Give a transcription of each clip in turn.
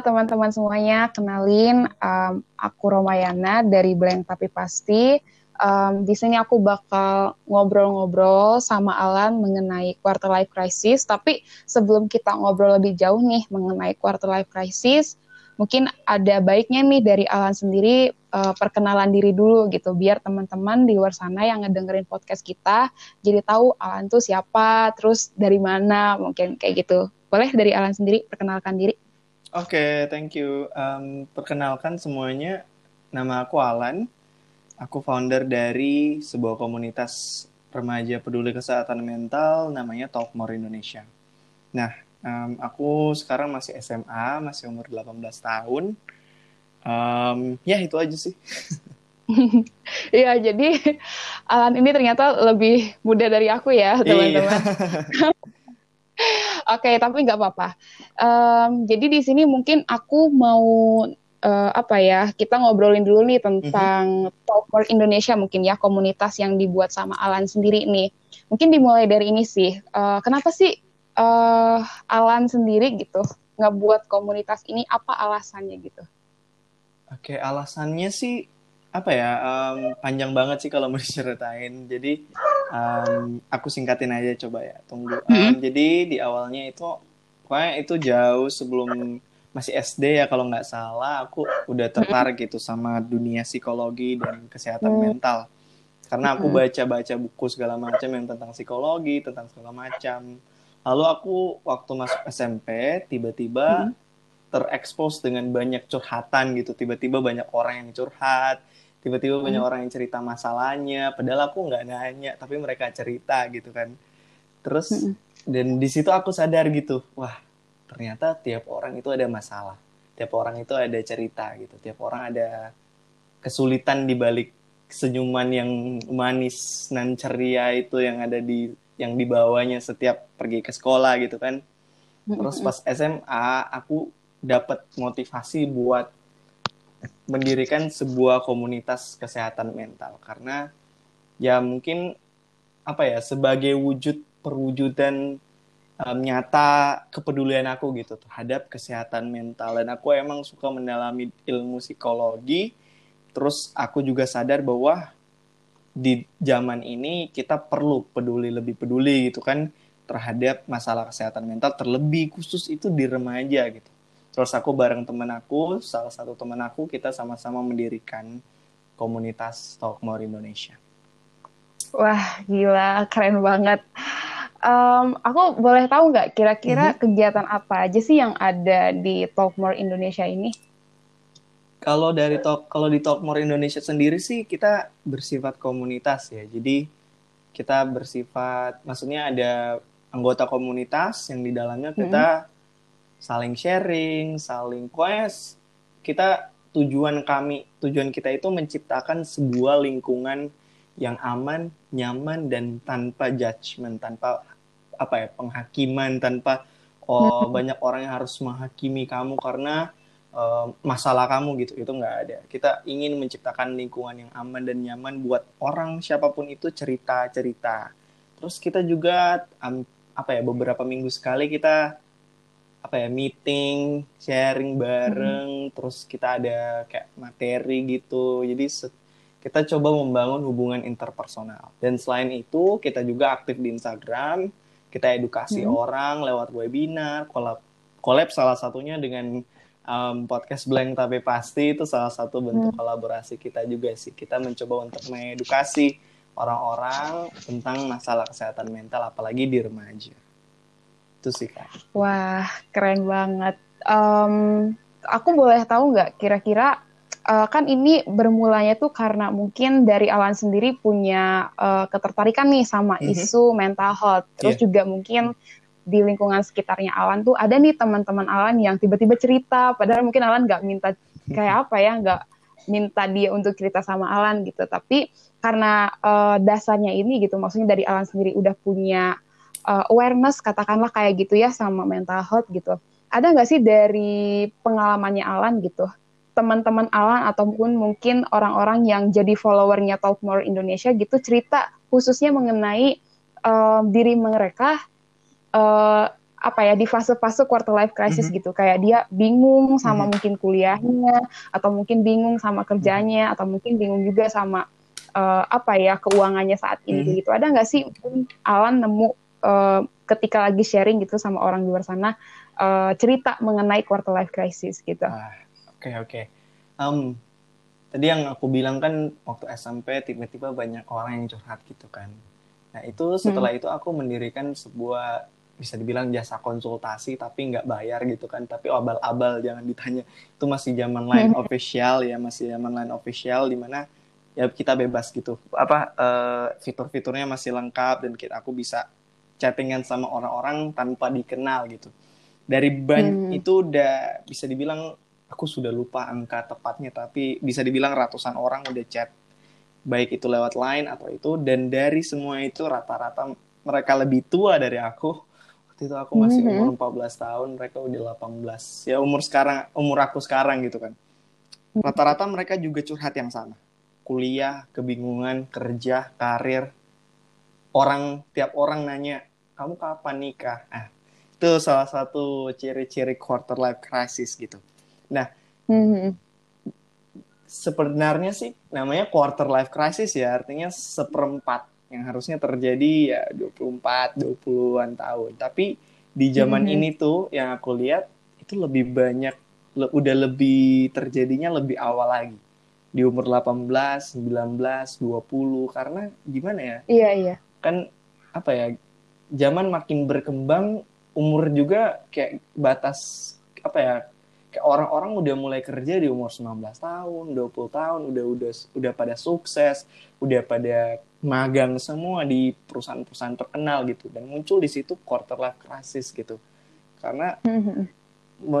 teman-teman semuanya, kenalin um, aku Romayana dari Blank Tapi Pasti. Um, di sini aku bakal ngobrol-ngobrol sama Alan mengenai quarter life crisis. Tapi sebelum kita ngobrol lebih jauh nih mengenai quarter life crisis, mungkin ada baiknya nih dari Alan sendiri uh, perkenalan diri dulu gitu biar teman-teman di luar sana yang ngedengerin podcast kita jadi tahu Alan tuh siapa terus dari mana mungkin kayak gitu boleh dari Alan sendiri perkenalkan diri oke okay, thank you um, perkenalkan semuanya nama aku Alan aku founder dari sebuah komunitas remaja peduli kesehatan mental namanya Talk More Indonesia nah Um, aku sekarang masih SMA, masih umur 18 tahun. Um, ya itu aja sih. Iya, jadi Alan ini ternyata lebih muda dari aku ya, iya. Oke, okay, tapi nggak apa-apa. Um, jadi di sini mungkin aku mau uh, apa ya? Kita ngobrolin dulu nih tentang mm-hmm. Talker Indonesia mungkin ya komunitas yang dibuat sama Alan sendiri nih. Mungkin dimulai dari ini sih. Uh, kenapa sih uh, Alan sendiri gitu nggak buat komunitas ini apa alasannya gitu? Oke alasannya sih apa ya um, panjang banget sih kalau mau diceritain. Jadi um, aku singkatin aja coba ya tunggu. Um, Jadi di awalnya itu pokoknya itu jauh sebelum masih SD ya kalau nggak salah aku udah tertarik gitu sama dunia psikologi dan kesehatan mm. mental karena aku baca-baca buku segala macam yang tentang psikologi tentang segala macam Lalu aku waktu masuk SMP tiba-tiba hmm. terekspos dengan banyak curhatan gitu. Tiba-tiba banyak orang yang curhat, tiba-tiba hmm. banyak orang yang cerita masalahnya. Padahal aku nggak nanya, tapi mereka cerita gitu kan. Terus hmm. dan di situ aku sadar gitu, wah ternyata tiap orang itu ada masalah, tiap orang itu ada cerita gitu, tiap orang ada kesulitan di balik senyuman yang manis dan ceria itu yang ada di yang dibawanya setiap pergi ke sekolah gitu kan. Terus pas SMA aku dapat motivasi buat mendirikan sebuah komunitas kesehatan mental. Karena ya mungkin apa ya sebagai wujud perwujudan um, nyata kepedulian aku gitu terhadap kesehatan mental. Dan aku emang suka mendalami ilmu psikologi. Terus aku juga sadar bahwa di zaman ini kita perlu peduli lebih peduli gitu kan terhadap masalah kesehatan mental. Terlebih khusus itu di remaja gitu. Terus aku bareng temen aku, salah satu temen aku kita sama-sama mendirikan komunitas Talkmore Indonesia. Wah gila keren banget. Um, aku boleh tahu nggak kira-kira mm -hmm. kegiatan apa aja sih yang ada di Talkmore Indonesia ini? Kalau dari talk kalau di Talkmore Indonesia sendiri sih kita bersifat komunitas ya. Jadi kita bersifat maksudnya ada anggota komunitas yang di dalamnya kita hmm. Saling sharing, saling quest. Kita tujuan kami, tujuan kita itu menciptakan sebuah lingkungan yang aman, nyaman dan tanpa judgement, tanpa apa ya, penghakiman, tanpa oh hmm. banyak orang yang harus menghakimi kamu karena uh, masalah kamu gitu itu nggak ada kita ingin menciptakan lingkungan yang aman dan nyaman buat orang siapa pun itu cerita cerita terus kita juga um, apa ya beberapa minggu sekali kita apa ya meeting sharing bareng hmm. terus kita ada kayak materi gitu jadi kita coba membangun hubungan interpersonal dan selain itu kita juga aktif di Instagram kita edukasi hmm. orang lewat webinar kolab kolab salah satunya dengan um, podcast blank tapi pasti itu salah satu bentuk hmm. kolaborasi kita juga sih. Kita mencoba untuk mengedukasi orang-orang tentang masalah kesehatan mental apalagi di remaja. Itu sih kak. Wah keren banget. Um, aku boleh tahu nggak kira-kira uh, kan ini bermulanya tuh karena mungkin dari Alan sendiri punya uh, ketertarikan nih sama mm -hmm. isu mental health, terus yeah. juga mungkin di lingkungan sekitarnya Alan tuh ada nih teman-teman Alan yang tiba-tiba cerita padahal mungkin Alan nggak minta kayak apa ya nggak minta dia untuk cerita sama Alan gitu tapi karena uh, dasarnya ini gitu maksudnya dari Alan sendiri udah punya uh, awareness katakanlah kayak gitu ya sama mental health gitu ada nggak sih dari pengalamannya Alan gitu teman-teman Alan ataupun mungkin orang-orang yang jadi followernya Talk More Indonesia gitu cerita khususnya mengenai uh, diri mereka uh, apa ya di fase-fase quarter life crisis mm -hmm. gitu kayak dia bingung sama mm -hmm. mungkin kuliahnya atau mungkin bingung sama kerjanya mm -hmm. atau mungkin bingung juga sama uh, apa ya keuangannya saat ini mm -hmm. gitu ada nggak sih Alan nemu uh, ketika lagi sharing gitu sama orang di luar sana uh, cerita mengenai quarter life crisis gitu. Oke ah, oke okay, okay. um, tadi yang aku bilang kan waktu SMP tiba-tiba banyak orang yang curhat gitu kan. Nah itu setelah hmm. itu aku mendirikan sebuah bisa dibilang jasa konsultasi tapi nggak bayar gitu kan. Tapi abal-abal jangan ditanya. Itu masih zaman line official ya masih zaman line official di mana ya kita bebas gitu. Apa uh, fitur-fiturnya masih lengkap dan kita aku bisa chattingan sama orang-orang tanpa dikenal gitu. Dari ban hmm. itu udah bisa dibilang aku sudah lupa angka tepatnya tapi bisa dibilang ratusan orang udah chat baik itu lewat line atau itu dan dari semua itu rata-rata mereka lebih tua dari aku. Waktu itu aku masih mm -hmm. umur 14 tahun mereka udah 18 ya umur sekarang umur aku sekarang gitu kan. Rata-rata mereka juga curhat yang sama. Kuliah kebingungan kerja karir. Orang tiap orang nanya kamu kapan nikah ah itu salah satu ciri-ciri quarter life crisis gitu nah mm -hmm. sebenarnya sih namanya quarter life crisis ya artinya seperempat yang harusnya terjadi ya 24 20-an tahun. Tapi di zaman hmm. ini tuh yang aku lihat itu lebih banyak le, udah lebih terjadinya lebih awal lagi. Di umur 18, 19, 20 karena gimana ya? Iya, iya. Kan apa ya? Zaman makin berkembang, umur juga kayak batas apa ya? kayak orang-orang udah mulai kerja di umur 19 tahun, 20 tahun, udah udah udah pada sukses, udah pada magang semua di perusahaan-perusahaan terkenal gitu dan muncul di situ quarter life crisis gitu. Karena mm-hmm.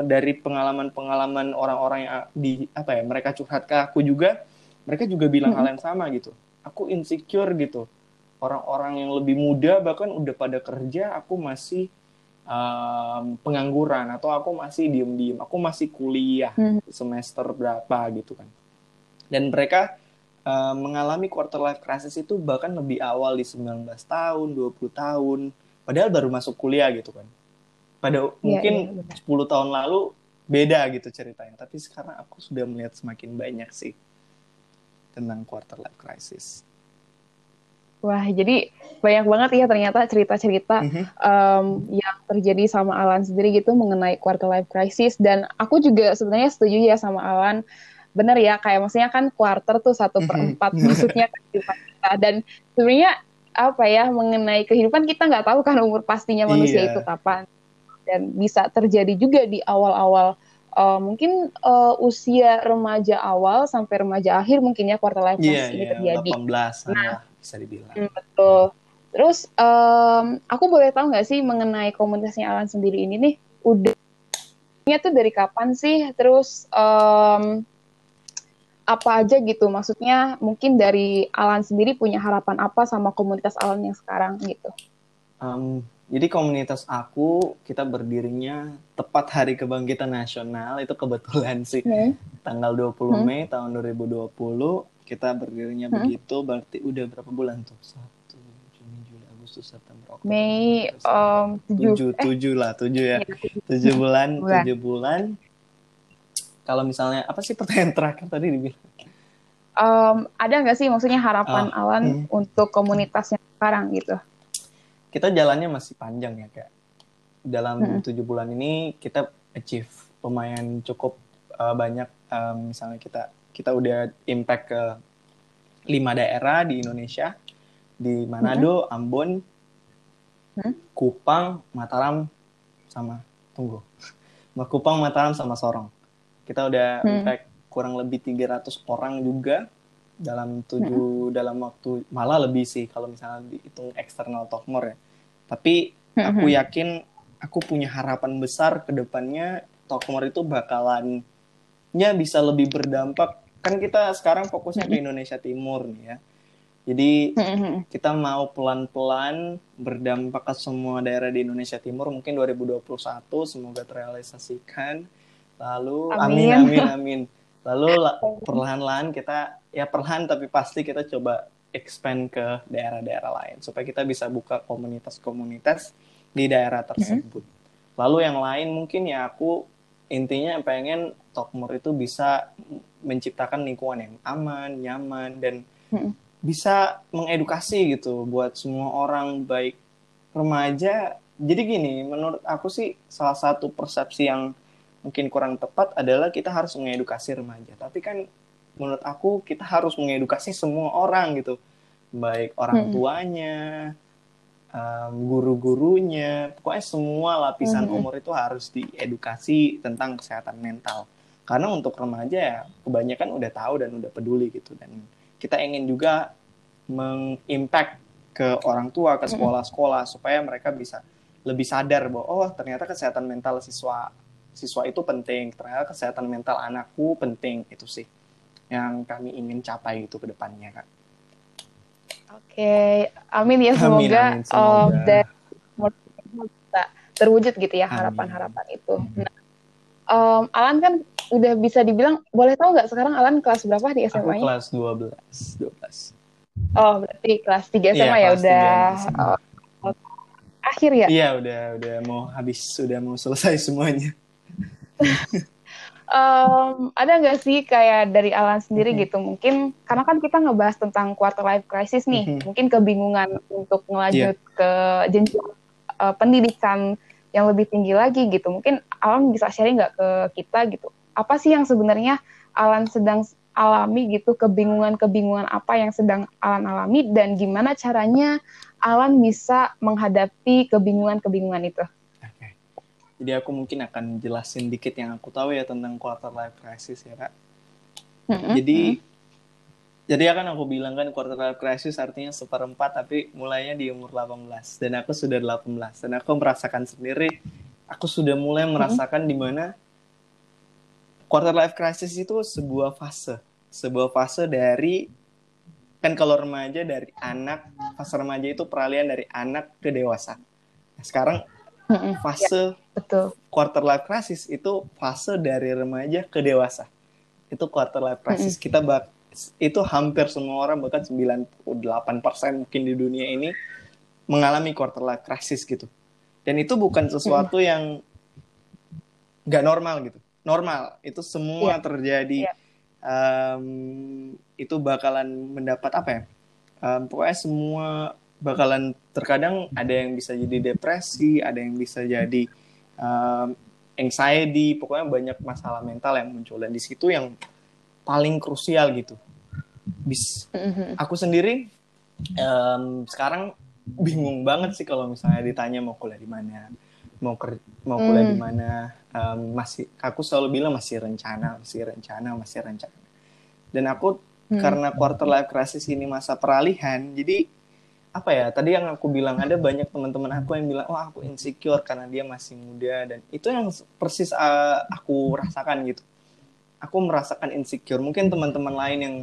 dari pengalaman-pengalaman orang-orang yang di apa ya, mereka curhat ke aku juga, mereka juga bilang mm-hmm. hal yang sama gitu. Aku insecure gitu. Orang-orang yang lebih muda bahkan udah pada kerja, aku masih um, pengangguran atau aku masih diem-diem, aku masih kuliah hmm. semester berapa gitu kan. Dan mereka uh, mengalami quarter life crisis itu bahkan lebih awal di 19 tahun, 20 tahun, padahal baru masuk kuliah gitu kan. Pada ya, mungkin ya, 10 tahun lalu beda gitu ceritanya, tapi sekarang aku sudah melihat semakin banyak sih tentang quarter life crisis. Wah, jadi banyak banget ya ternyata cerita-cerita mm -hmm. um, yang terjadi sama Alan sendiri gitu mengenai quarter life crisis dan aku juga sebenarnya setuju ya sama Alan. Bener ya, kayak maksudnya kan quarter tuh satu per mhm. empat maksudnya kehidupan kita dan sebenarnya apa ya mengenai kehidupan kita nggak tahu kan umur pastinya manusia yeah. itu kapan dan bisa terjadi juga di awal-awal uh, mungkin uh, usia remaja awal sampai remaja akhir mungkin ya quarter life crisis yeah, ini yeah, terjadi. 18 nah, bisa dibilang. Hmm, betul. Terus um, aku boleh tahu nggak sih mengenai komunitasnya Alan sendiri ini nih udah tuh dari kapan sih? Terus um, apa aja gitu? Maksudnya mungkin dari Alan sendiri punya harapan apa sama komunitas Alan yang sekarang gitu? Um, jadi komunitas aku kita berdirinya tepat hari kebangkitan nasional itu kebetulan sih hmm. tanggal 20 hmm. Mei tahun 2020 kita berdirinya hmm. begitu berarti udah berapa bulan tuh? Satu Juni Juli Agustus September Oktober Mei um, tujuh. Eh. tujuh lah tujuh ya. Iya, tujuh bulan tujuh bulan. kalau misalnya apa sih pertanyaan terakhir tadi dibilang? Um, ada nggak sih maksudnya harapan oh, Alan hmm. untuk komunitasnya sekarang gitu? Kita jalannya masih panjang ya kayak dalam hmm. tujuh bulan ini kita achieve lumayan cukup uh, banyak um, misalnya kita kita udah impact ke lima daerah di Indonesia di Manado, hmm. Ambon, hmm. Kupang, Mataram, sama tunggu, Kupang, Mataram sama Sorong. Kita udah hmm. impact kurang lebih 300 orang juga dalam tujuh hmm. dalam waktu malah lebih sih kalau misalnya dihitung eksternal Tokmor ya. Tapi hmm. aku yakin aku punya harapan besar ke depannya Tokmor itu bakalannya bisa lebih berdampak kan kita sekarang fokusnya ke Indonesia Timur nih ya. Jadi kita mau pelan-pelan berdampak ke semua daerah di Indonesia Timur mungkin 2021 semoga terrealisasikan. Lalu amin amin amin. amin. Lalu perlahan-lahan kita ya perlahan tapi pasti kita coba expand ke daerah-daerah lain supaya kita bisa buka komunitas-komunitas di daerah tersebut. lalu yang lain mungkin ya aku intinya pengen Tokmur itu bisa menciptakan lingkungan yang aman nyaman dan hmm. bisa mengedukasi gitu buat semua orang baik remaja jadi gini menurut aku sih salah satu persepsi yang mungkin kurang tepat adalah kita harus mengedukasi remaja tapi kan menurut aku kita harus mengedukasi semua orang gitu baik orang hmm. tuanya um, guru-gurunya. Pokoknya semua lapisan hmm. umur itu harus diedukasi tentang kesehatan mental. Karena untuk remaja ya kebanyakan udah tahu dan udah peduli gitu. Dan kita ingin juga mengimpact ke orang tua ke sekolah-sekolah supaya mereka bisa lebih sadar bahwa oh ternyata kesehatan mental siswa siswa itu penting. Ternyata kesehatan mental anakku penting. Itu sih yang kami ingin capai itu ke depannya kak. Oke, amin ya semoga, amin, amin, semoga. Um, bisa terwujud gitu ya harapan-harapan itu. Nah, um, Alan kan udah bisa dibilang boleh tahu nggak sekarang Alan kelas berapa di SMA-nya? kelas 12, 12. Oh, berarti kelas 3 SMA iya, ya udah uh, akhir ya? Iya, udah udah mau habis, udah mau selesai semuanya. um, ada nggak sih kayak dari Alan sendiri mm-hmm. gitu? Mungkin karena kan kita ngebahas tentang quarter life crisis nih. Mm-hmm. mungkin kebingungan untuk ngelanjut yeah. ke jenjang uh, pendidikan yang lebih tinggi lagi gitu. Mungkin Alan bisa sharing nggak ke kita gitu? Apa sih yang sebenarnya Alan sedang alami gitu? Kebingungan-kebingungan apa yang sedang Alan alami? Dan gimana caranya Alan bisa menghadapi kebingungan-kebingungan itu jadi aku mungkin akan jelasin dikit yang aku tahu ya tentang quarter life crisis ya kak. Mm-hmm. Jadi jadi akan aku bilang kan quarter life crisis artinya seperempat tapi mulainya di umur 18 dan aku sudah 18 dan aku merasakan sendiri aku sudah mulai merasakan mm-hmm. di mana quarter life crisis itu sebuah fase sebuah fase dari kan kalau remaja dari anak fase remaja itu peralihan dari anak ke dewasa. Nah, sekarang fase ya, betul. quarter life crisis itu fase dari remaja ke dewasa. Itu quarter life crisis. Mm -hmm. Kita bak itu hampir semua orang bahkan 98% mungkin di dunia ini mengalami quarter life crisis gitu. Dan itu bukan sesuatu yang nggak normal gitu. Normal. Itu semua yeah. terjadi. Yeah. Um, itu bakalan mendapat apa ya? Um, pokoknya semua bakalan terkadang ada yang bisa jadi depresi, ada yang bisa jadi um, anxiety, pokoknya banyak masalah mental yang muncul dan di situ yang paling krusial gitu. Bis, mm-hmm. aku sendiri um, sekarang bingung banget sih kalau misalnya ditanya mau kuliah di mana, mau ker mau kuliah mm. di mana, um, masih aku selalu bilang masih rencana, masih rencana, masih rencana. Dan aku mm. karena quarter life crisis ini masa peralihan, jadi apa ya tadi yang aku bilang ada banyak teman-teman aku yang bilang oh aku insecure karena dia masih muda. Dan itu yang persis uh, aku rasakan gitu. Aku merasakan insecure. Mungkin teman-teman lain yang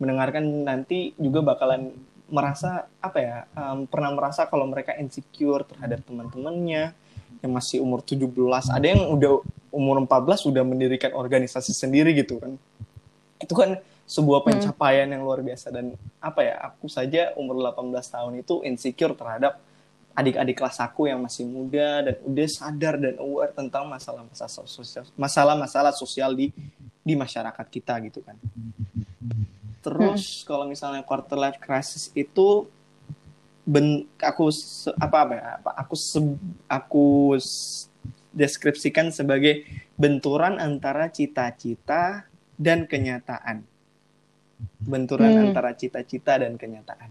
mendengarkan nanti juga bakalan merasa apa ya um, pernah merasa kalau mereka insecure terhadap teman-temannya yang masih umur 17 ada yang udah umur 14 sudah mendirikan organisasi sendiri gitu kan. Itu kan sebuah hmm. pencapaian hmm. yang luar biasa dan apa ya aku saja umur 18 tahun itu insecure terhadap adik-adik kelas aku yang masih muda dan udah sadar dan aware tentang masalah-masalah sosial masalah-masalah sosial di di masyarakat kita gitu kan. Terus hmm. kalau misalnya quarter life crisis itu ben aku se, apa apa ya apa aku se, aku deskripsikan sebagai benturan antara cita-cita dan kenyataan benturan hmm. antara cita-cita dan kenyataan.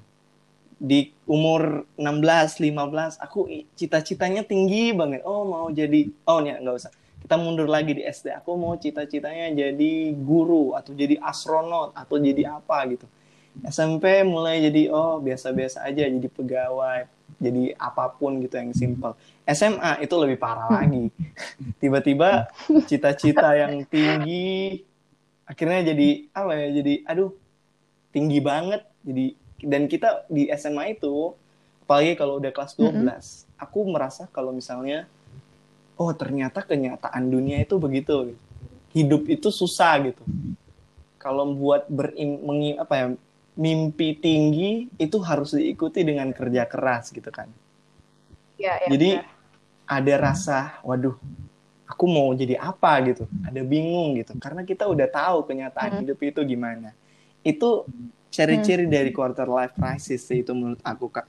Di umur 16, 15, aku cita-citanya tinggi banget. Oh, mau jadi oh ya nggak usah. Kita mundur lagi di SD. Aku mau cita-citanya jadi guru atau jadi astronot atau jadi apa gitu. SMP mulai jadi oh biasa-biasa aja jadi pegawai, jadi apa pun gitu yang simple. SMA itu lebih parah hmm. lagi. Tiba-tiba cita-cita yang tinggi akhirnya jadi apa ya? Jadi aduh tinggi banget jadi dan kita di SMA itu apalagi kalau udah kelas 12 mm -hmm. aku merasa kalau misalnya oh ternyata kenyataan dunia itu begitu hidup itu susah gitu kalau buat berim mengi, apa ya mimpi tinggi itu harus diikuti dengan kerja keras gitu kan ya, ya, jadi ya. ada rasa waduh aku mau jadi apa gitu. Ada bingung gitu. Karena kita udah tahu kenyataan hmm. hidup itu gimana. Itu ciri-ciri hmm. dari quarter life crisis itu menurut aku kak.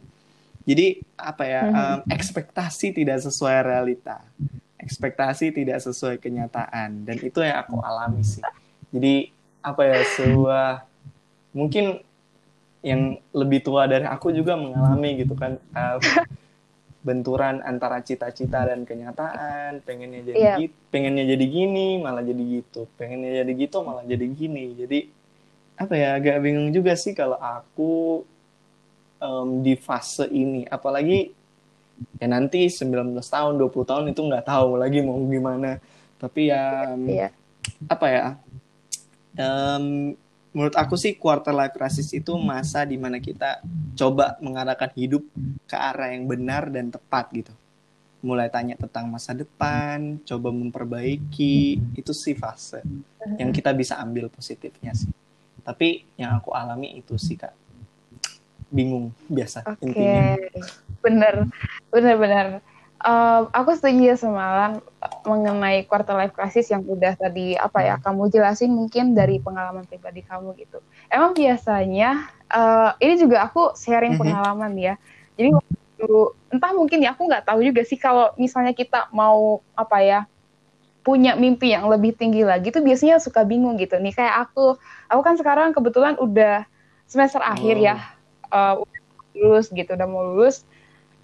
Jadi apa ya hmm. um, ekspektasi tidak sesuai realita. Ekspektasi tidak sesuai kenyataan. Dan itu yang aku alami sih. Jadi apa ya sebuah mungkin yang lebih tua dari aku juga mengalami gitu kan uh, benturan antara cita-cita dan kenyataan. Pengennya jadi yeah. gitu pengennya jadi gini malah jadi gitu. Pengennya jadi gitu malah jadi gini. Jadi apa ya agak bingung juga sih kalau aku um, di fase ini. Apalagi ya nanti 19 tahun 20 tahun itu nggak tahu lagi mau gimana. Tapi ya yeah. apa ya um, menurut aku sih quarter life crisis itu masa di mana kita coba mengarahkan hidup ke arah yang benar dan tepat gitu. Mulai tanya tentang masa depan coba memperbaiki itu sih fase yang kita bisa ambil positifnya sih. Tapi yang aku alami itu sih kak. Bingung biasa okay. intinya. Bener bener bener uh, aku setuju sama Alan mengenai quarter life crisis yang udah tadi apa ya hmm. kamu jelasin mungkin dari pengalaman pribadi kamu gitu. Emang biasanya uh, ini juga aku sharing hmm. pengalaman ya. Jadi waktu entah mungkin ya aku nggak tahu juga sih kalau misalnya kita mau apa ya punya mimpi yang lebih tinggi lagi tuh biasanya suka bingung gitu nih kayak aku aku kan sekarang kebetulan udah semester akhir ya uh, lulus gitu udah mau lulus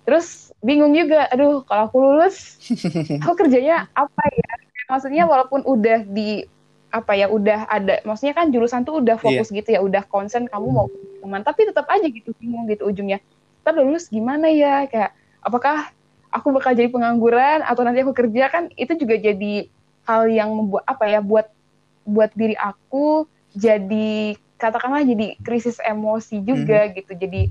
terus bingung juga aduh kalau aku lulus aku kerjanya apa ya? Maksudnya walaupun udah di apa ya udah ada maksudnya kan jurusan tuh udah fokus yeah. gitu ya udah konsen kamu mau teman tapi tetap aja gitu bingung gitu ujungnya. Tapi lulus gimana ya? Kayak apakah aku bakal jadi pengangguran atau nanti aku kerja? Kan itu juga jadi hal yang membuat apa ya buat buat diri aku jadi katakanlah jadi krisis emosi juga mm -hmm. gitu. Jadi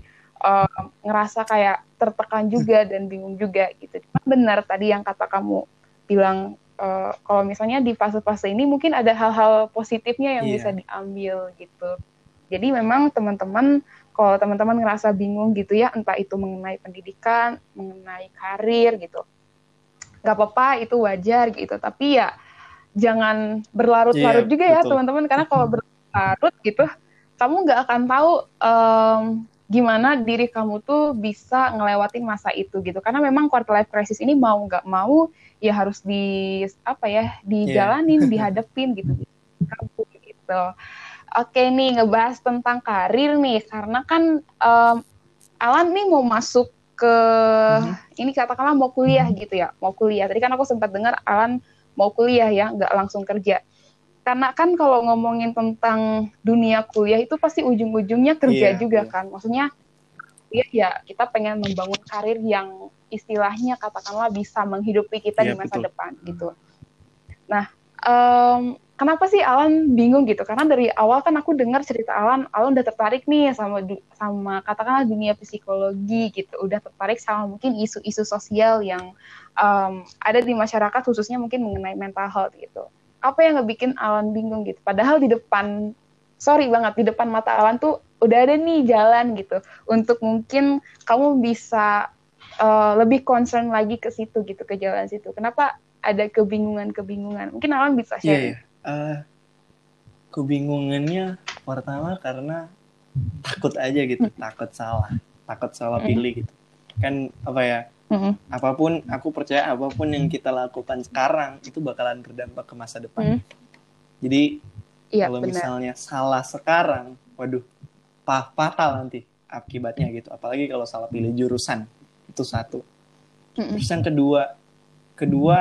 uh, ngerasa kayak tertekan juga dan bingung juga gitu. Cuma benar tadi yang kata kamu bilang uh, kalau misalnya di fase-fase ini mungkin ada hal-hal positifnya yang yeah. bisa diambil gitu. Jadi memang teman-teman kalau teman-teman ngerasa bingung gitu ya, entah itu mengenai pendidikan, mengenai karir gitu, nggak apa-apa itu wajar gitu. Tapi ya jangan berlarut-larut yeah, juga ya teman-teman, karena kalau berlarut gitu, kamu nggak akan tahu um, gimana diri kamu tuh bisa ngelewatin masa itu gitu. Karena memang quarter life crisis ini mau nggak mau ya harus di apa ya dijalanin yeah. dihadapin gitu. Gitu. Oke nih ngebahas tentang karir nih. Karena kan um, Alan nih mau masuk ke mm-hmm. ini katakanlah mau kuliah gitu ya. Mau kuliah. Tadi kan aku sempat dengar Alan mau kuliah ya nggak langsung kerja karena kan kalau ngomongin tentang dunia kuliah itu pasti ujung-ujungnya kerja yeah, juga yeah. kan. Maksudnya ya ya kita pengen membangun karir yang istilahnya katakanlah bisa menghidupi kita yeah, di masa betul. depan gitu. Nah um, kenapa sih Alan bingung gitu? Karena dari awal kan aku dengar cerita Alan Alan udah tertarik nih sama sama katakanlah dunia psikologi gitu. Udah tertarik sama mungkin isu-isu sosial yang um, ada di masyarakat khususnya mungkin mengenai mental health gitu apa yang ngebikin Alan bingung gitu. Padahal di depan sorry banget di depan mata Alan tuh udah ada nih jalan gitu. Untuk mungkin kamu bisa uh, lebih concern lagi ke situ gitu ke jalan situ. Kenapa ada kebingungan kebingungan mungkin Alan bisa share. yeah, yeah. Uh, kebingungannya pertama karena takut aja gitu. Takut salah. Takut salah pilih gitu. Kan apa ya Mm-hmm. Apa pun aku percaya apa pun yang kita lakukan sekarang itu bakalan berdampak ke masa depan. Mm. Jadi iya, kalau benar. misalnya salah sekarang, waduh, pah fatal nanti akibatnya gitu. Apalagi kalau salah pilih jurusan itu satu. Mm-hmm. Terus yang kedua, kedua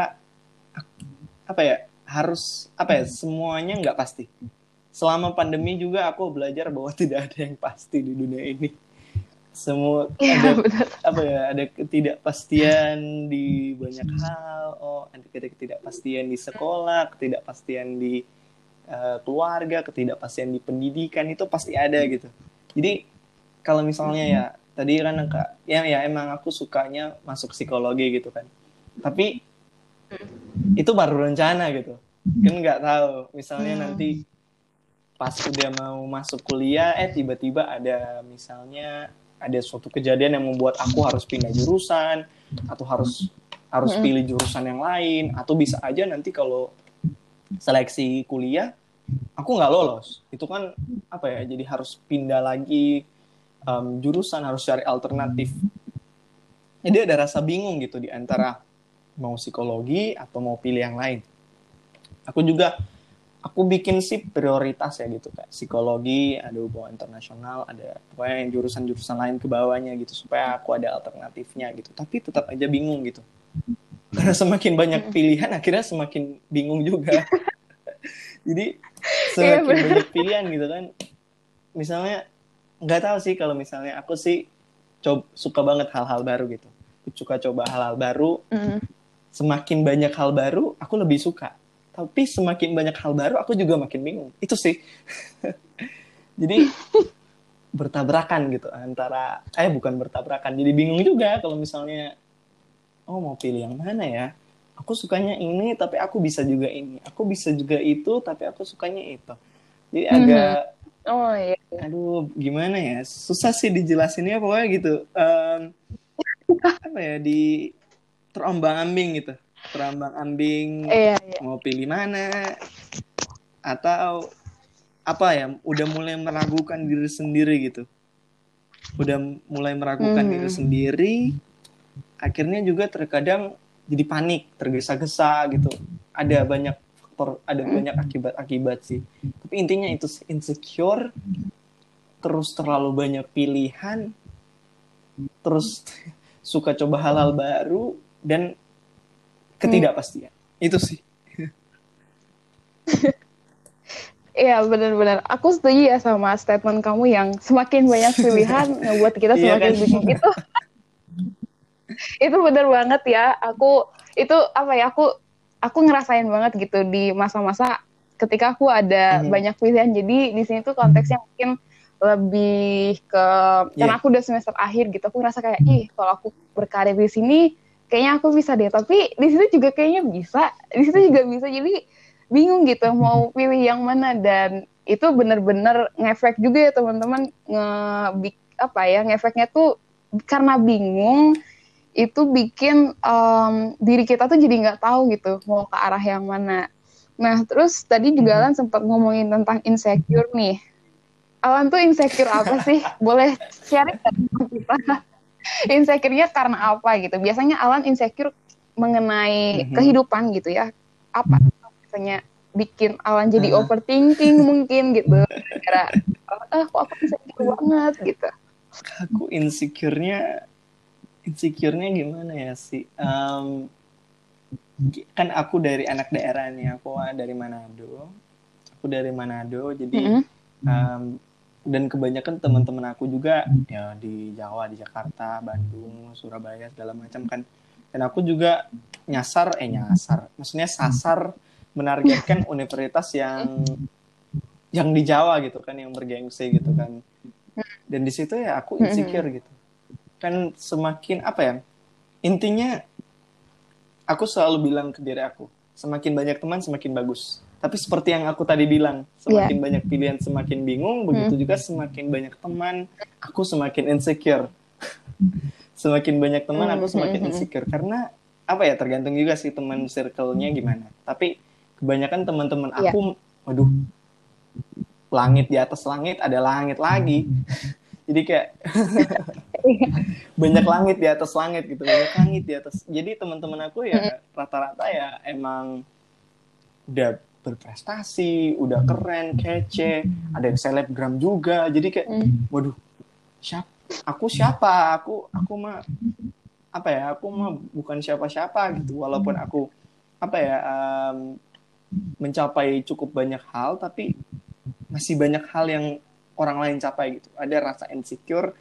apa ya harus apa ya semuanya nggak pasti. Selama pandemi juga aku belajar bahwa tidak ada yang pasti di dunia ini semua ya, ada betul. apa ya ada ketidakpastian di banyak hal. Oh ada ketidakpastian di sekolah ketidakpastian di uh, keluarga ketidakpastian di pendidikan itu pasti ada gitu. Jadi kalau misalnya ya tadi kan kak ya ya emang aku sukanya masuk psikologi gitu kan. Tapi itu baru rencana gitu. Kan nggak tahu misalnya hmm. nanti pas udah mau masuk kuliah eh tiba-tiba ada misalnya ada suatu kejadian yang membuat aku harus pindah jurusan atau harus harus pilih jurusan yang lain atau bisa aja nanti kalau seleksi kuliah aku nggak lolos. Itu kan apa ya jadi harus pindah lagi um, jurusan harus cari alternatif. Jadi ada rasa bingung gitu di antara mau psikologi atau mau pilih yang lain. Aku juga aku bikin sih prioritas ya gitu kayak psikologi ada hubungan internasional ada pokoknya yang jurusan-jurusan lain ke bawahnya gitu supaya aku ada alternatifnya gitu. Tapi tetap aja bingung gitu. Karena semakin banyak pilihan akhirnya semakin bingung juga. Jadi iya, semakin banyak pilihan gitu kan. Misalnya nggak tahu sih kalau misalnya aku sih coba suka banget hal-hal baru gitu. Aku suka coba hal-hal baru. Mm. semakin banyak hal baru aku lebih suka tapi semakin banyak hal baru aku juga makin bingung. Itu sih. Jadi bertabrakan gitu antara eh bukan bertabrakan jadi bingung juga kalau misalnya oh mau pilih yang mana ya? Aku sukanya ini tapi aku bisa juga ini. Aku bisa juga itu tapi aku sukanya itu. Jadi mhm. agak mm-hmm. oh iya aduh gimana ya? Susah sih dijelasinnya pokoknya gitu. Um, apa ya di terombang ambing gitu terombang ambing iya, iya. mau pilih mana? Atau apa ya udah mulai meragukan diri sendiri gitu. Udah mulai meragukan hmm. diri sendiri akhirnya juga terkadang jadi panik tergesa-gesa gitu. Ada banyak faktor ada banyak akibat-akibat sih. Tapi intinya itu insecure terus terlalu banyak pilihan terus suka coba hal-hal baru dan ketidakpastian. Hmm. Itu sih. Iya benar-benar. Aku setuju ya sama statement kamu yang semakin banyak pilihan ngebuat kita iya semakin kan? bingung itu. itu benar banget ya. Aku itu apa ya? Aku aku ngerasain banget gitu di masa-masa ketika aku ada hmm. banyak pilihan. Jadi di sini tuh konteksnya mungkin lebih ke yeah. karena aku udah semester akhir gitu. Aku ngerasa kayak ih kalau aku berkarir di sini kayaknya aku bisa deh tapi di situ juga kayaknya bisa di situ juga bisa jadi bingung gitu mau pilih yang mana dan itu bener-bener ngefek juga ya teman-teman nge apa ya ngefeknya tuh karena bingung itu bikin um, diri kita tuh jadi nggak tahu gitu mau ke arah yang mana. Nah terus tadi juga Alan sempat ngomongin tentang insecure nih. Alan tuh insecure apa sih? Boleh sharing kita? insecure-nya karena apa gitu. Biasanya Alan insecure mengenai mm-hmm. kehidupan gitu ya. Apa biasanya bikin Alan jadi uh. overthinking mungkin gitu. Kira ah kok aku insecure banget gitu. Aku insecure-nya insecure-nya gimana ya sih? Um, kan aku dari anak daerah nih, aku dari Manado. Aku dari Manado, jadi mm -hmm. um, dan kebanyakan teman-teman aku juga ya di Jawa di Jakarta Bandung Surabaya segala macam kan. Dan aku juga nyasar eh nyasar. Maksudnya sasar menargetkan universitas yang yang di Jawa gitu kan yang bergengsi gitu kan. Dan di situ ya aku insecure gitu. Kan semakin apa ya intinya aku selalu bilang ke diri aku semakin banyak teman semakin bagus tapi seperti yang aku tadi bilang, semakin yeah. banyak pilihan semakin bingung, begitu hmm. juga semakin banyak teman, aku semakin insecure. semakin banyak teman, aku hmm, semakin hmm, hmm. insecure. Karena apa ya tergantung juga sih teman circle-nya gimana. Tapi kebanyakan teman-teman iya. aku, yeah. waduh, langit di atas langit ada langit lagi. Jadi kayak banyak langit di atas langit gitu, banyak langit di atas. Jadi teman-teman aku ya rata-rata ya emang udah berprestasi, udah keren, kece, ada yang selebgram juga. Jadi kayak, mm. waduh, siapa? Aku siapa? Aku aku mah apa ya? Aku mah bukan siapa-siapa gitu. Walaupun aku apa ya um, mencapai cukup banyak hal, tapi masih banyak hal yang orang lain capai gitu. Ada rasa insecure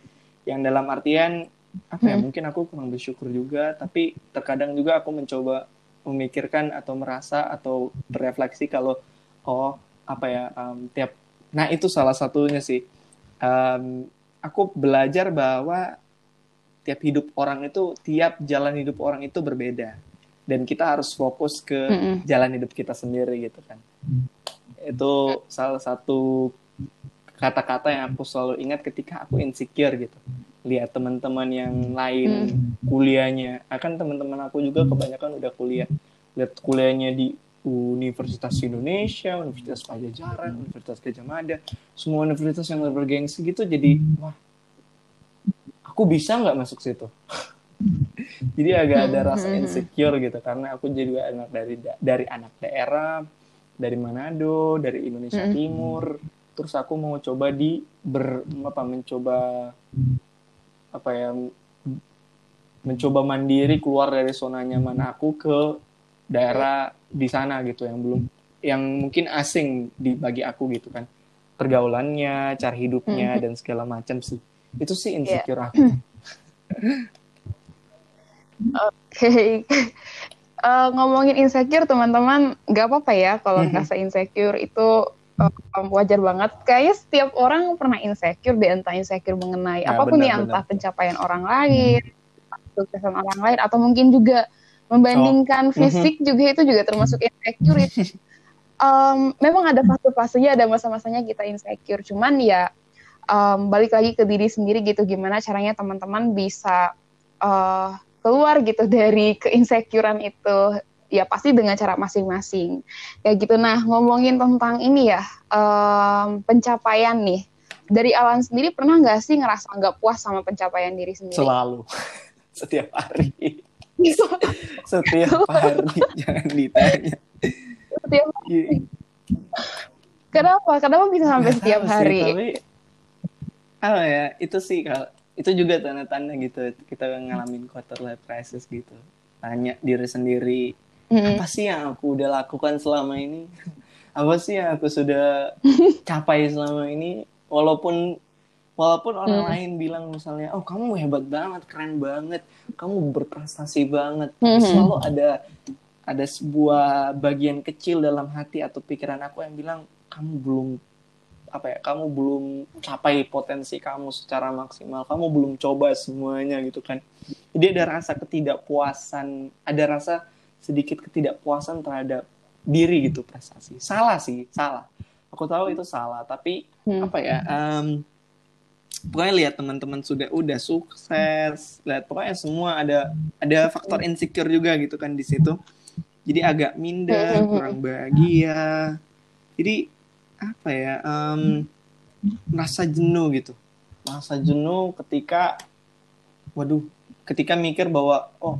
yang dalam artian apa ya? Hmm. Mungkin aku kurang bersyukur juga, tapi terkadang juga aku mencoba memikirkan atau merasa atau berefleksi kalau oh apa ya um, tiap nah itu salah satunya sih. Um, aku belajar bahwa tiap hidup orang itu tiap jalan hidup orang itu berbeda. Dan kita harus fokus ke mm -hmm. jalan hidup kita sendiri gitu kan. Itu salah satu kata-kata yang aku selalu ingat ketika aku insecure gitu lihat teman-teman yang lain hmm. kuliahnya. Akan teman-teman aku juga kebanyakan udah kuliah. Lihat kuliahnya di Universitas Indonesia, Universitas Pajajaran, Universitas Gajah Mada, semua universitas yang bergengsi gitu jadi wah aku bisa nggak masuk situ? Jadi agak ada rasa insecure gitu karena aku jadi anak dari dari anak daerah dari Manado dari Indonesia Timur. Terus aku mau coba di ber apa mencoba apa ya mencoba mandiri keluar dari zona nyaman aku ke daerah di sana gitu yang belum yang mungkin asing di bagi aku gitu kan pergaulannya cara hidupnya mm-hmm. dan segala macam sih itu sih iya. insecure yeah. aku oke okay. uh, ngomongin insecure teman-teman nggak apa-apa ya kalau mm-hmm. ngerasa insecure itu um, wajar banget. Kayaknya setiap orang pernah insecure, di entah insecure mengenai ya, apa pun benar, ya, entah benar. pencapaian orang lain, kesuksesan orang lain, atau mungkin juga membandingkan oh. fisik juga itu juga termasuk insecure um, memang ada fase-fasenya ada masa-masanya kita insecure cuman ya um, balik lagi ke diri sendiri gitu gimana caranya teman-teman bisa uh, keluar gitu dari keinsecurean itu ya pasti dengan cara masing-masing. Kayak gitu. Nah ngomongin tentang ini ya um, pencapaian nih. Dari Alan sendiri pernah nggak sih ngerasa nggak puas sama pencapaian diri sendiri? Selalu. Setiap hari. Setiap hari jangan ditanya. Setiap hari. Iya. kenapa? Kenapa bisa sampai setiap hari sih, tapi apa ya itu sih kalau itu juga tanda-tanda gitu kita ngalamin quarter life crisis gitu. Tanya diri sendiri hmm. apa sih yang aku udah lakukan selama ini apa sih yang aku sudah capai selama ini walaupun walaupun orang hmm. lain bilang misalnya oh kamu hebat banget keren banget kamu berprestasi banget hmm. selalu ada ada sebuah bagian kecil dalam hati atau pikiran aku yang bilang kamu belum apa ya kamu belum capai potensi kamu secara maksimal kamu belum coba semuanya gitu kan jadi ada rasa ketidakpuasan ada rasa sedikit ketidakpuasan terhadap diri gitu prestasi. Salah sih salah. Aku tahu itu salah tapi hmm. apa ya um, pokoknya lihat teman-teman sudah udah sukses lihat pokoknya semua ada ada faktor insecure juga gitu kan di situ. Jadi agak minder kurang bahagia. Jadi apa ya um, merasa jenuh gitu. Merasa jenuh ketika waduh ketika mikir bahwa oh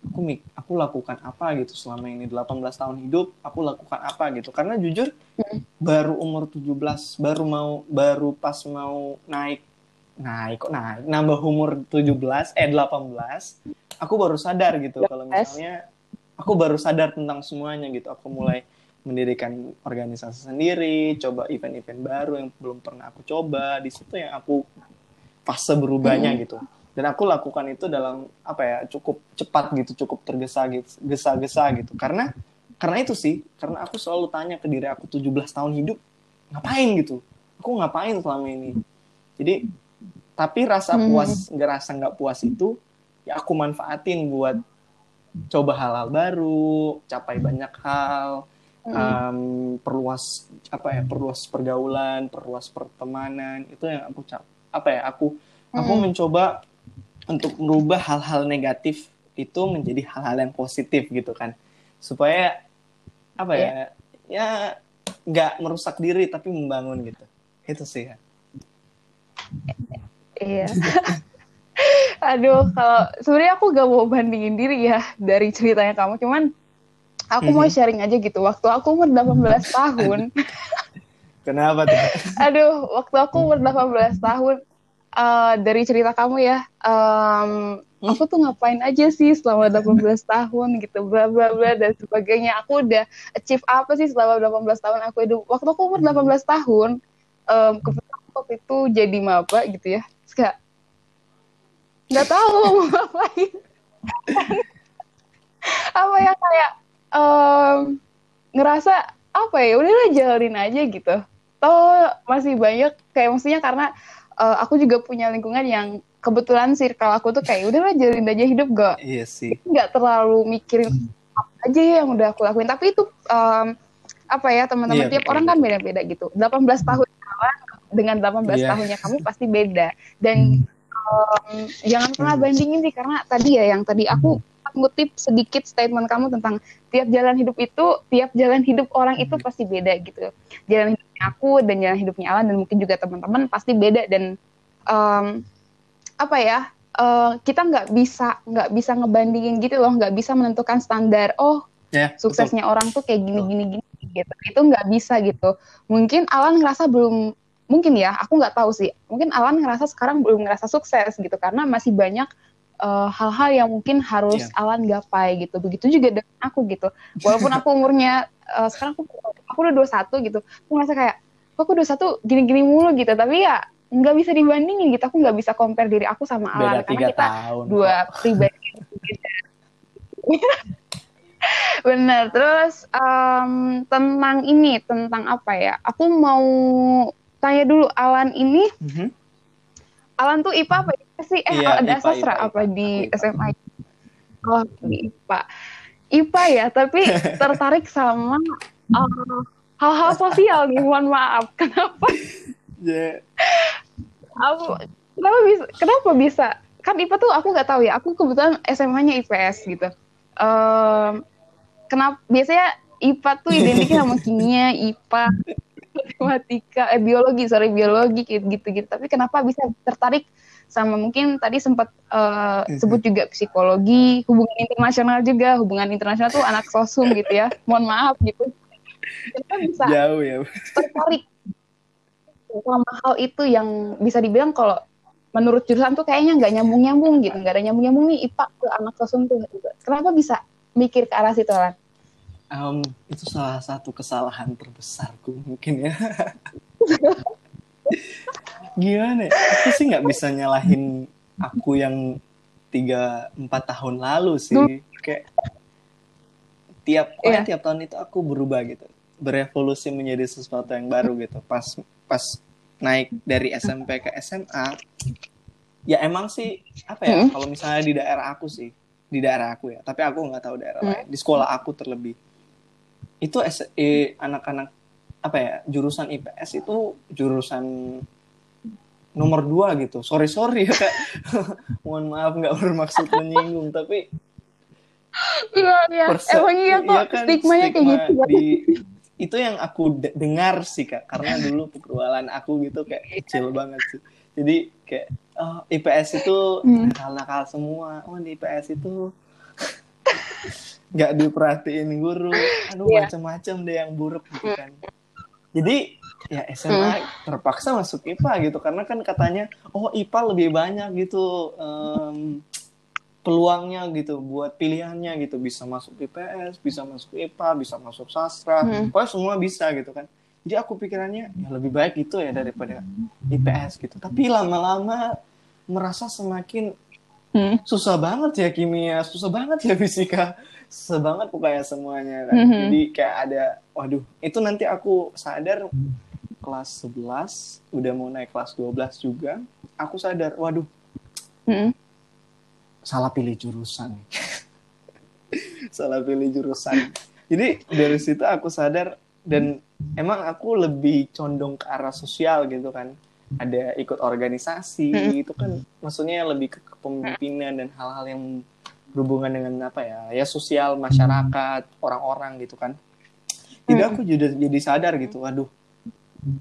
aku mik aku lakukan apa gitu selama ini 18 tahun hidup aku lakukan apa gitu. Karena jujur baru umur 17 baru mau baru pas mau naik naik kok naik? Nambah umur 17 eh 18 aku baru sadar gitu kalau misalnya aku baru sadar tentang semuanya gitu. Aku mulai mendirikan organisasi sendiri coba event-event baru yang belum pernah aku coba. Di situ yang aku fase berubahnya hmm. gitu dan aku lakukan itu dalam apa ya cukup cepat gitu cukup tergesa gitu gesa-gesa gitu karena karena itu sih karena aku selalu tanya ke diri aku 17 tahun hidup ngapain gitu aku ngapain selama ini jadi tapi rasa hmm. puas nggak rasa nggak puas itu ya aku manfaatin buat coba hal-hal baru capai banyak hal um, perluas apa ya perluas pergaulan perluas pertemanan itu yang aku cap apa ya aku aku hmm. mencoba untuk merubah hal-hal negatif itu menjadi hal-hal yang positif gitu kan supaya apa ya yeah. ya nggak merusak diri tapi membangun gitu itu sih ya. Iya. Aduh, kalau sebenarnya aku gak mau bandingin diri ya dari ceritanya kamu, cuman aku mau mhm. sharing aja gitu. Waktu aku umur 18 tahun. Kenapa tuh? Aduh, waktu aku umur 18 tahun uh, dari cerita kamu ya, um, aku tuh ngapain aja sih selama 18 tahun gitu, bla bla bla dan sebagainya. Aku udah achieve apa sih selama 18 tahun aku hidup. Waktu aku umur 18 tahun, um, waktu itu jadi maba gitu ya terus nggak tahu mau ngapain apa ya kayak um, ngerasa apa ya udahlah jalanin aja gitu toh masih banyak kayak maksudnya karena uh, aku juga punya lingkungan yang kebetulan circle aku tuh kayak udahlah jalanin aja hidup gak iya sih. Nggak terlalu mikirin apa aja yang udah aku lakuin. Tapi itu um, apa ya teman-teman iya, tiap betul. orang kan beda-beda gitu. 18 tahun dengan 18 yeah. tahunnya kamu pasti beda. Dan um, jangan pernah Hmm. bandingin sih karena tadi ya yang tadi aku ngutip sedikit statement kamu tentang tiap jalan hidup itu tiap jalan hidup orang itu Hmm. pasti beda gitu. Jalan hidupnya aku dan jalan hidupnya Alan dan mungkin juga teman-teman pasti beda dan um, apa ya uh, kita nggak bisa nggak bisa ngebandingin gitu loh nggak bisa menentukan standar oh Ya, suksesnya orang tuh kayak gini gini gini gitu. Itu nggak bisa gitu. Mungkin Alan ngerasa belum mungkin ya aku nggak tahu sih. Mungkin Alan ngerasa sekarang belum ngerasa sukses gitu karena masih banyak uh, hal-hal yang mungkin harus Iya. Alan gapai gitu begitu juga dengan aku gitu walaupun aku umurnya uh, sekarang aku aku udah 21 gitu aku ngerasa kayak kok aku 21 gini-gini mulu gitu tapi ya nggak bisa dibandingin gitu aku nggak bisa compare diri aku sama Beda Alan tiga karena kita tahun. dua pribadi. Bener. Terus em, tentang ini, tentang apa ya? Aku mau tanya dulu Alan ini, Mhm. Alan tuh IPA apa IPA sih? Eh, Iya, ada IPA, sastra IPA. apa di Aku IPA. SMA? Oh, di IPA. IPA ya, tapi tertarik sama eh, hal-hal sosial nih. Mohon maaf. Kenapa? Ya, Aku kenapa bisa? Kenapa bisa? Kan IPA tuh aku nggak tahu ya. Aku kebetulan SMA-nya IPS gitu. Em, kenapa? Biasanya IPA tuh identiknya sama kimia, IPA, matematika, eh biologi, sorry biologi gitu gitu. Tapi kenapa bisa tertarik sama mungkin tadi sempat eh, sebut juga psikologi, hubungan internasional juga, hubungan internasional tuh anak sosum gitu ya. Mohon maaf gitu. Kenapa bisa jauh ya. tertarik sama hal itu yang bisa dibilang kalau menurut jurusan tuh kayaknya nggak nyambung nyambung gitu nggak ada nyambung nyambung nih ipa ke anak sosum tuh gitu. kenapa bisa mikir ke arah situ Lan? Em, itu salah satu kesalahan terbesarku mungkin ya. Gimana? ya? Aku sih nggak bisa nyalahin aku yang tiga empat tahun lalu sih. Kayak tiap pokoknya Iya. tiap tahun itu aku berubah gitu, berevolusi menjadi sesuatu yang baru gitu. Pas pas naik dari SMP ke SMA, ya emang sih apa ya? Hmm. Kalau misalnya di daerah aku sih, di daerah aku ya. Tapi aku nggak tahu daerah Hmm. lain. Di sekolah aku terlebih itu eh, anak-anak apa ya jurusan IPS itu jurusan nomor dua gitu. Sorry sorry ya Kak. mohon maaf nggak bermaksud menyinggung tapi iya iya perse- emang iya kok iya kan, stigmanya kayak stigma gitu di- itu yang aku de- dengar sih kak karena dulu pergaulan aku gitu kayak kecil banget sih. Jadi kayak oh, IPS itu Hmm. nakal-nakal semua. Oh di IPS itu nggak diperhatiin guru. Aduh Iya. macam-macam deh yang buruk gitu kan. Jadi ya SMA terpaksa masuk IPA gitu karena kan katanya oh IPA lebih banyak gitu em, peluangnya gitu buat pilihannya gitu bisa masuk IPS bisa masuk IPA bisa masuk sastra Hmm. pokoknya semua bisa gitu kan jadi aku pikirannya ya lebih baik itu ya daripada IPS gitu tapi lama-lama merasa semakin Hmm. susah banget ya kimia, susah banget ya fisika, susah banget pokoknya semuanya kan. Mhm. Jadi kayak ada, waduh, itu nanti aku sadar kelas 11, udah mau naik kelas 12 juga, aku sadar, waduh, Hmm. salah pilih jurusan. salah pilih jurusan. Jadi dari situ aku sadar dan emang aku lebih condong ke arah sosial gitu kan. Ada ikut organisasi Mm-mm. itu kan maksudnya lebih ke kepemimpinan dan hal-hal yang berhubungan dengan apa ya ya sosial masyarakat orang-orang gitu kan jadi Mm. aku jadi jadi sadar gitu waduh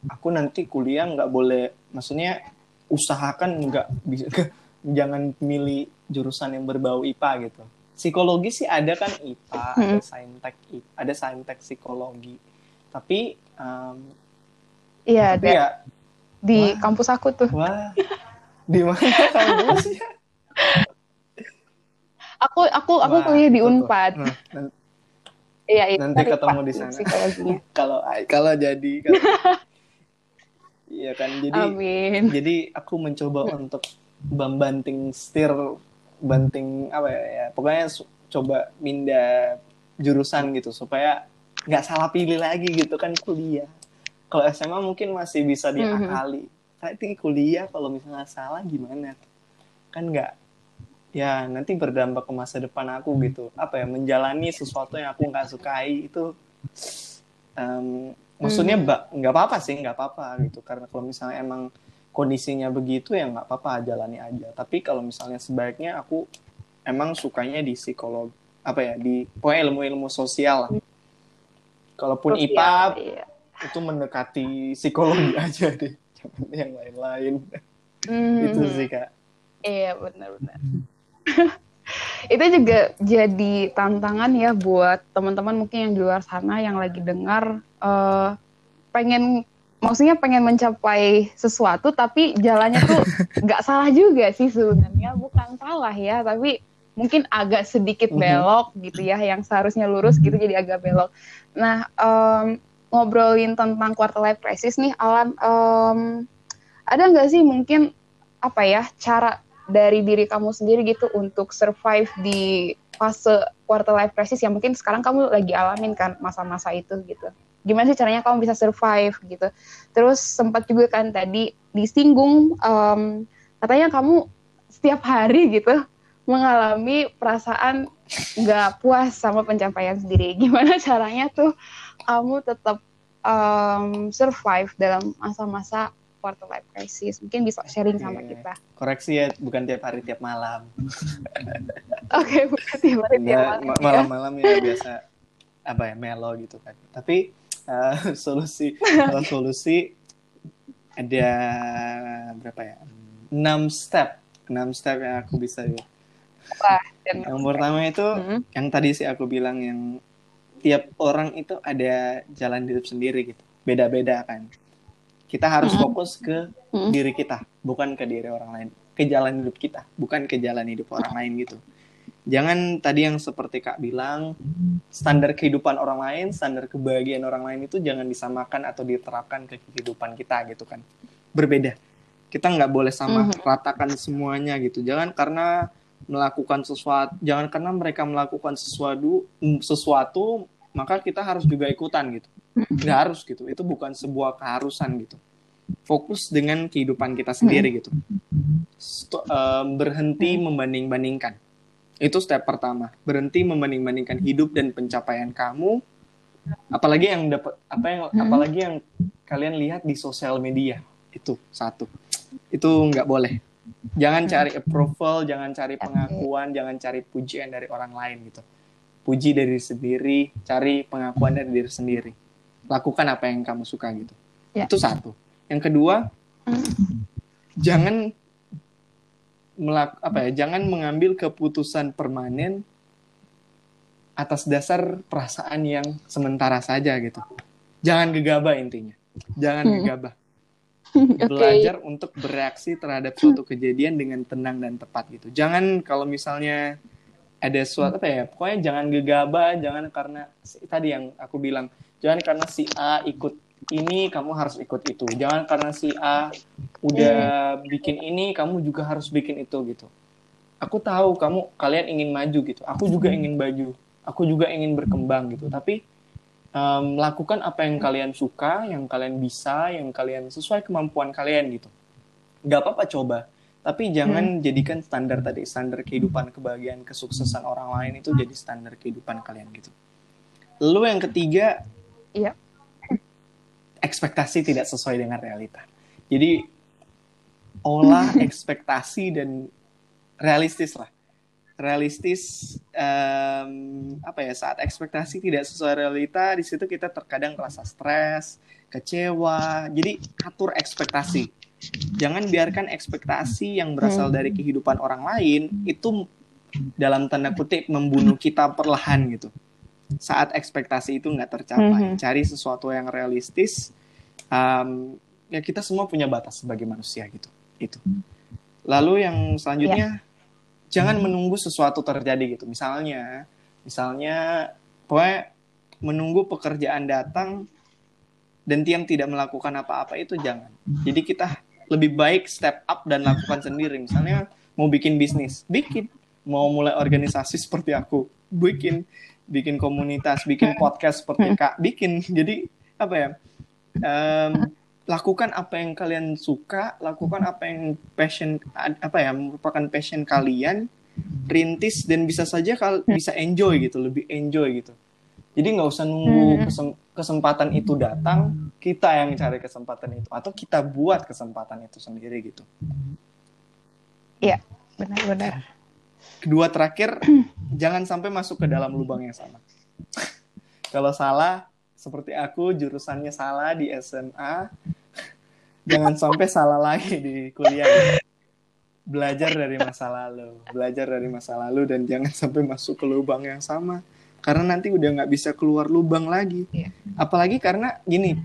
aku nanti kuliah nggak boleh maksudnya usahakan nggak bisa jangan milih jurusan yang berbau IPA gitu psikologi sih ada kan IPA ada Mm. saintek ada saintek psikologi tapi em, iya tapi ada ya di Wah. kampus aku tuh wah di mana kampusnya aku aku aku Wah, kuliah di. Unpad Nah, nan- iya itu nanti ketemu di sana. kalau kalau jadi kalau iya kan jadi amin. jadi aku mencoba untuk membanting setir banting apa ya, ya pokoknya coba pindah jurusan gitu supaya nggak salah pilih lagi gitu kan kuliah. Kalau SMA mungkin masih bisa diakali. Tapi kuliah kalau misalnya salah gimana? Kan nggak ya nanti berdampak ke masa depan aku gitu. Apa ya menjalani sesuatu yang aku nggak sukai itu em, maksudnya Hmm. nggak apa-apa sih nggak apa-apa gitu. Karena kalau misalnya emang kondisinya begitu ya nggak apa-apa jalani aja. Tapi kalau misalnya sebaiknya aku emang sukanya di psikolog apa ya di pokoknya ilmu-ilmu sosial lah. Kalaupun Sosial, IPA iya. itu mendekati psikologi aja deh. Jangan yang lain-lain. Hmm, itu sih kak. Iya benar-benar. itu juga jadi tantangan ya buat teman-teman mungkin yang di luar sana yang lagi dengar eh, pengen maksudnya pengen mencapai sesuatu tapi jalannya tuh nggak salah juga sih sebenarnya bukan salah ya tapi mungkin agak sedikit Mhm. belok gitu ya yang seharusnya lurus gitu jadi agak belok. Nah em, ngobrolin tentang quarter life crisis nih Alan em, ada nggak sih mungkin apa ya cara dari diri kamu sendiri gitu untuk survive di fase quarter life crisis yang mungkin sekarang kamu lagi alamin kan masa-masa itu gitu. Gimana sih caranya kamu bisa survive gitu. Terus sempat juga kan tadi disinggung em, katanya kamu setiap hari gitu mengalami perasaan nggak puas sama pencapaian sendiri. Gimana caranya tuh kamu tetap em, survive dalam masa-masa quarter life crisis? Mungkin bisa sharing sama kita. koreksi ya bukan tiap hari tiap malam Oke, bukan tiap hari tiap malam ma- ya. malam-malam ya biasa apa ya melo gitu kan tapi eh, solusi. Kalau solusi ada berapa ya? Enam step. Enam step yang aku bisa ya. Wah, yang pertama itu Hmm, yang tadi sih aku bilang yang tiap orang itu ada jalan hidup sendiri gitu. Beda-beda kan. Kita harus Mm-mm. fokus ke Mm-mm. diri kita bukan ke diri orang lain. Ke jalan hidup kita bukan ke jalan hidup orang lain gitu jangan tadi yang seperti kak bilang standar kehidupan orang lain standar kebahagiaan orang lain itu jangan disamakan atau diterapkan ke kehidupan kita gitu kan. Berbeda. Kita nggak boleh sama Mhm. ratakan semuanya gitu. Jangan karena melakukan sesuatu jangan karena mereka melakukan sesuatu sesuatu maka kita harus juga ikutan gitu. Nggak harus gitu. Itu bukan sebuah keharusan gitu. Fokus dengan kehidupan kita sendiri gitu. Sto- em, berhenti membanding-bandingkan itu step pertama. Berhenti membanding-bandingkan hidup dan pencapaian kamu. Apalagi yang dapat apa yang Hmm. apalagi yang kalian lihat di sosial media. Itu satu. Itu nggak boleh. Jangan cari approval jangan cari pengakuan jangan cari pujian dari orang lain gitu. Puji dari diri sendiri cari pengakuan dari diri sendiri. Lakukan apa yang kamu suka gitu. Ya. itu satu. Yang kedua jangan melak apa ya jangan mengambil keputusan permanen atas dasar perasaan yang sementara saja gitu jangan gegabah intinya jangan Hmm. gegabah Oke. belajar untuk bereaksi terhadap suatu kejadian dengan tenang dan tepat gitu. Jangan kalau misalnya ada suatu apa ya, pokoknya jangan gegabah, jangan karena tadi yang aku bilang, jangan karena si A ikut ini kamu harus ikut itu. Jangan karena si A udah bikin ini kamu juga harus bikin itu gitu. Aku tahu kamu kalian ingin maju gitu. Aku juga ingin maju. Aku juga ingin berkembang gitu. Tapi em, lakukan apa yang kalian suka, yang kalian bisa, yang kalian sesuai kemampuan kalian gitu. Gak apa-apa coba, tapi jangan jadikan standar tadi standar kehidupan kebahagiaan kesuksesan orang lain itu jadi standar kehidupan kalian gitu. Lalu yang ketiga, Iya. Ekspektasi tidak sesuai dengan realita. Jadi olah ekspektasi dan realistis lah realistis em, apa ya saat ekspektasi tidak sesuai realita di situ kita terkadang merasa stres kecewa jadi atur ekspektasi jangan biarkan ekspektasi yang berasal Hmm. dari kehidupan orang lain itu dalam tanda kutip membunuh kita perlahan gitu saat ekspektasi itu nggak tercapai. Mhm. cari sesuatu yang realistis em, ya kita semua punya batas sebagai manusia gitu itu. Lalu yang selanjutnya jangan menunggu sesuatu terjadi gitu. Misalnya misalnya pokoknya menunggu pekerjaan datang dan tiang tidak melakukan apa-apa itu jangan. Jadi kita lebih baik step up dan lakukan sendiri. Misalnya mau bikin bisnis bikin. Mau mulai organisasi seperti aku bikin bikin komunitas bikin podcast seperti kak bikin jadi apa ya em, lakukan apa yang kalian suka, lakukan apa yang passion apa ya merupakan passion kalian, rintis dan bisa saja kal bisa enjoy gitu, lebih enjoy gitu. Jadi nggak usah nunggu Hmm. kesem- kesempatan itu datang, kita yang cari kesempatan itu atau kita buat kesempatan itu sendiri gitu. Iya, benar-benar. Kedua terakhir, jangan sampai masuk ke dalam lubang yang sama. Kalau salah, seperti aku jurusannya salah di SMA, jangan sampai salah lagi di kuliah. Belajar dari masa lalu, belajar dari masa lalu dan jangan sampai masuk ke lubang yang sama karena nanti udah nggak bisa keluar lubang lagi. Yeah. Apalagi karena gini,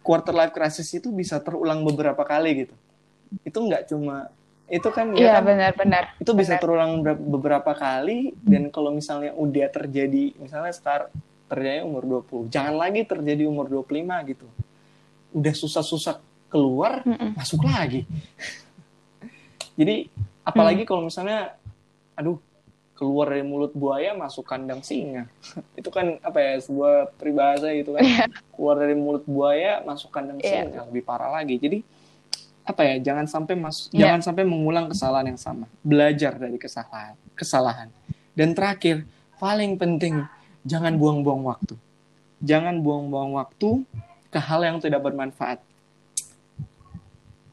quarter life crisis itu bisa terulang beberapa kali gitu. Itu nggak cuma itu kan ya Iya, benar-benar. Itu benar. bisa terulang beberapa kali dan kalau misalnya udah terjadi misalnya start terjadi umur 20, jangan lagi terjadi umur 25 gitu. Udah susah-susah keluar, mm -mm. masuk lagi. Jadi apalagi mm. kalau misalnya aduh keluar dari mulut buaya masuk kandang singa. itu kan apa ya sebuah peribahasa itu kan. Yeah. Keluar dari mulut buaya masuk kandang yeah. singa, lebih parah lagi. Jadi apa ya jangan sampai mas yeah. jangan sampai mengulang kesalahan yang sama. Belajar dari kesalahan kesalahan. Dan terakhir paling penting jangan buang-buang waktu. Jangan buang-buang waktu ke hal yang tidak bermanfaat.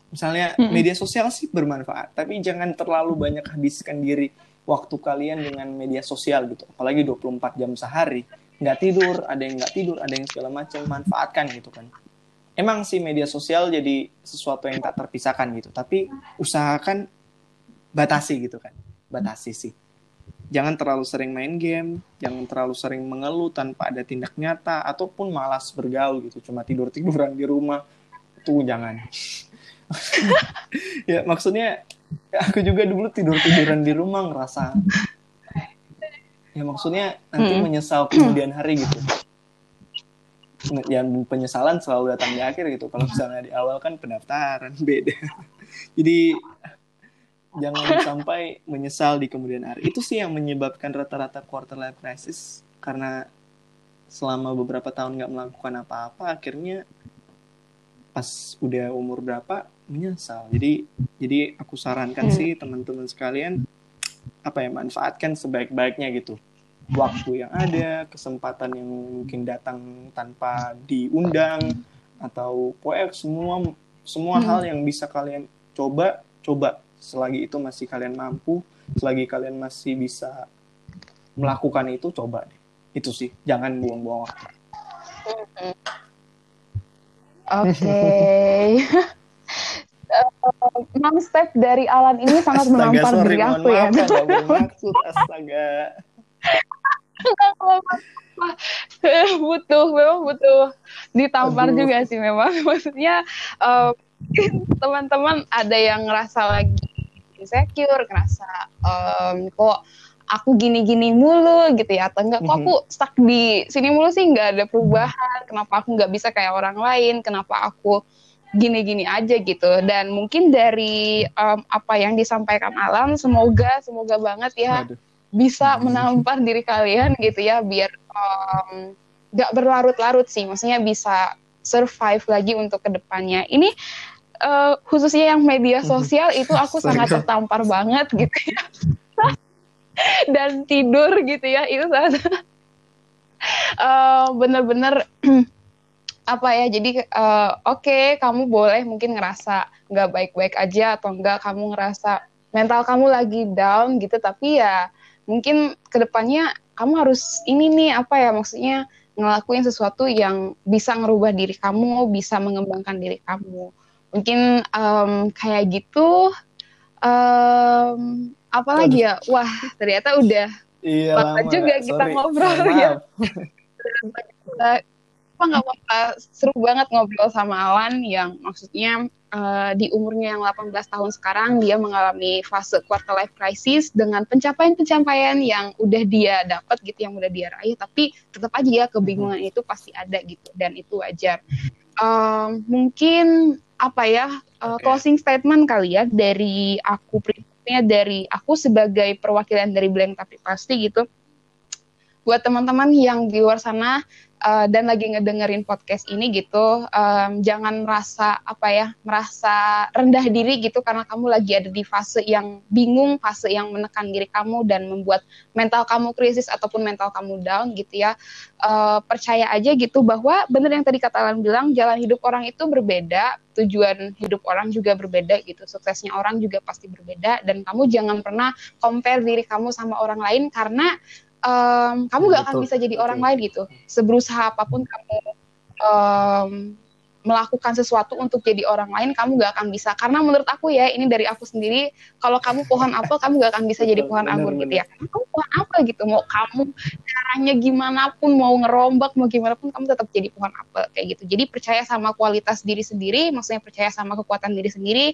Misalnya mm -hmm. media sosial sih bermanfaat tapi jangan terlalu banyak habiskan diri waktu kalian dengan media sosial gitu. Apalagi 24 jam sehari nggak tidur ada yang nggak tidur ada yang segala macam manfaatkan gitu kan emang sih media sosial jadi sesuatu yang tak terpisahkan gitu. Tapi usahakan batasi gitu kan. Batasi sih. Jangan terlalu sering main game jangan terlalu sering mengeluh tanpa ada tindak nyata ataupun malas bergaul gitu. Cuma tidur tiduran di rumah. Itu jangan. Ya maksudnya aku juga dulu tidur tiduran di rumah ngerasa ya maksudnya nanti hmm. menyesal kemudian hari gitu yang penyesalan selalu datang di akhir gitu. Kalau misalnya di awal kan pendaftaran beda. Jadi jangan sampai menyesal di kemudian hari. Itu sih yang menyebabkan rata-rata quarter life crisis karena selama beberapa tahun nggak melakukan apa-apa, akhirnya pas udah umur berapa menyesal. Jadi jadi aku sarankan hmm. sih teman-teman sekalian apa ya manfaatkan sebaik-baiknya gitu waktu yang ada, kesempatan yang mungkin datang tanpa diundang atau pokoknya semua semua hmm. hal yang bisa kalian coba coba selagi itu masih kalian mampu, selagi kalian masih bisa melakukan itu coba deh. Itu sih, jangan buang-buang waktu. Oke. Okay. uh, Mam step dari Alan ini sangat menampar diri aku ya. Maksud, astaga. Butuh memang butuh ditampar Aduh. juga sih memang maksudnya um, teman-teman ada yang ngerasa lagi insecure ngerasa um, kok aku gini-gini mulu gitu ya atau enggak kok aku mhm. stuck di sini mulu sih nggak ada perubahan kenapa aku nggak bisa kayak orang lain kenapa aku gini-gini aja gitu dan mungkin dari um, apa yang disampaikan Alam semoga semoga banget ya Aduh bisa menampar diri kalian gitu ya biar um, gak berlarut-larut sih. Maksudnya bisa survive lagi untuk ke depannya. Ini uh, khususnya yang media sosial itu aku sangat tertampar banget gitu ya. Dan tidur gitu ya itu sangat uh, bener-bener apa ya jadi uh, oke okay, kamu boleh mungkin ngerasa nggak baik-baik aja atau enggak kamu ngerasa mental kamu lagi down gitu tapi ya mungkin ke depannya kamu harus ini nih apa ya maksudnya ngelakuin sesuatu yang bisa ngerubah diri kamu, bisa mengembangkan diri kamu. Mungkin um, kayak gitu. Um, apalagi ya, wah ternyata udah iya, lama juga Sorry. kita ngobrol ya. Apa nggak apa seru banget ngobrol sama Alan yang maksudnya uh, di umurnya yang 18 tahun sekarang dia mengalami fase quarter life crisis dengan pencapaian-pencapaian yang udah dia dapat gitu yang udah dia raih tapi tetap aja ya kebingungan itu pasti ada gitu dan itu wajar. Uh, mungkin apa ya uh, closing statement kali ya dari aku pribadinya dari aku sebagai perwakilan dari Blank tapi pasti gitu. Buat teman-teman yang di luar sana uh, dan lagi ngedengerin podcast ini gitu, um, jangan merasa apa ya, merasa rendah diri gitu karena kamu lagi ada di fase yang bingung, fase yang menekan diri kamu dan membuat mental kamu krisis ataupun mental kamu down gitu ya. Uh, percaya aja gitu bahwa bener yang tadi kata bilang, jalan hidup orang itu berbeda, tujuan hidup orang juga berbeda gitu, suksesnya orang juga pasti berbeda dan kamu jangan pernah compare diri kamu sama orang lain karena um, kamu gak akan bisa jadi orang lain gitu. Seberusaha apa pun kamu um, melakukan sesuatu untuk jadi orang lain, kamu gak akan bisa. Karena menurut aku ya, ini dari aku sendiri, kalau kamu pohon apel, kamu gak akan bisa jadi pohon anggur gitu ya. Kamu pohon apel gitu, mau kamu caranya gimana pun, mau ngerombak, mau gimana pun, kamu tetap jadi pohon apel kayak gitu. Jadi percaya sama kualitas diri sendiri, maksudnya percaya sama kekuatan diri sendiri,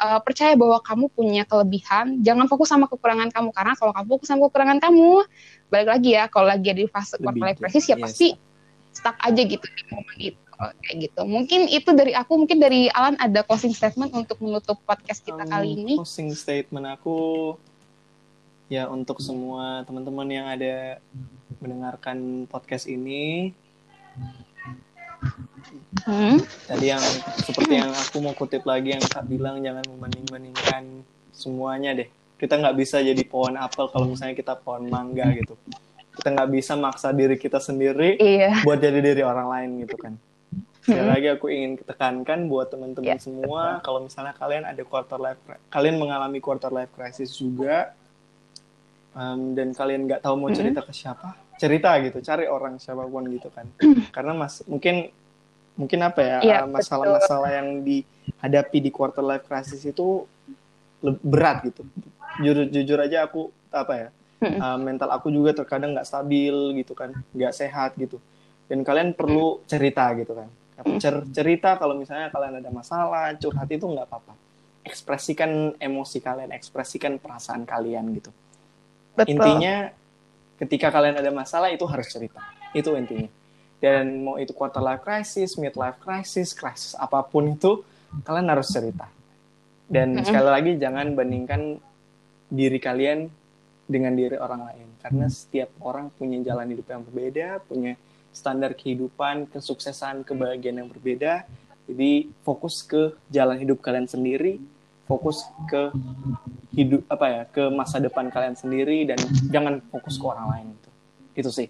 uh, percaya bahwa kamu punya kelebihan, jangan fokus sama kekurangan kamu, karena kalau kamu fokus sama kekurangan kamu, balik lagi ya kalau lagi di fase quarter life crisis ya yes. pasti stuck aja gitu di momen itu kayak gitu. Mungkin itu dari aku mungkin dari Alan ada closing statement untuk menutup podcast kita um, kali ini? closing statement aku ya untuk semua teman-teman yang ada mendengarkan podcast ini. Hmm? tadi yang seperti yang aku mau kutip lagi yang kak bilang jangan membanding-bandingkan semuanya deh. Kita nggak bisa jadi pohon apel kalau misalnya kita pohon mangga gitu. Kita nggak bisa maksa diri kita sendiri iya. buat jadi diri orang lain gitu kan sekali hmm. lagi aku ingin tekankan buat teman-teman yeah. semua kalau misalnya kalian ada quarter life kalian mengalami quarter life crisis juga um, dan kalian nggak tahu mau cerita ke siapa cerita gitu cari orang siapa pun gitu kan. Karena mas mungkin mungkin apa ya yeah, masalah-masalah yang dihadapi di quarter life crisis itu berat gitu. Jujur jujur aja aku apa ya uh, mental aku juga terkadang nggak stabil gitu kan nggak sehat gitu. Dan kalian perlu cerita gitu kan Cer cerita kalau misalnya kalian ada masalah curhat itu nggak apa-apa. Ekspresikan emosi kalian ekspresikan perasaan kalian gitu. Betul. intinya ketika kalian ada masalah itu harus cerita. Itu intinya. Dan mau itu quarter life crisis mid life crisis crisis apa pun itu kalian harus cerita. Dan mm -hmm. sekali lagi jangan bandingkan diri kalian dengan diri orang lain. Karena setiap orang punya jalan hidup yang berbeda punya standar kehidupan kesuksesan kebahagiaan yang berbeda jadi fokus ke jalan hidup kalian sendiri fokus ke hidup apa ya ke masa depan kalian sendiri dan jangan fokus ke orang lain itu itu sih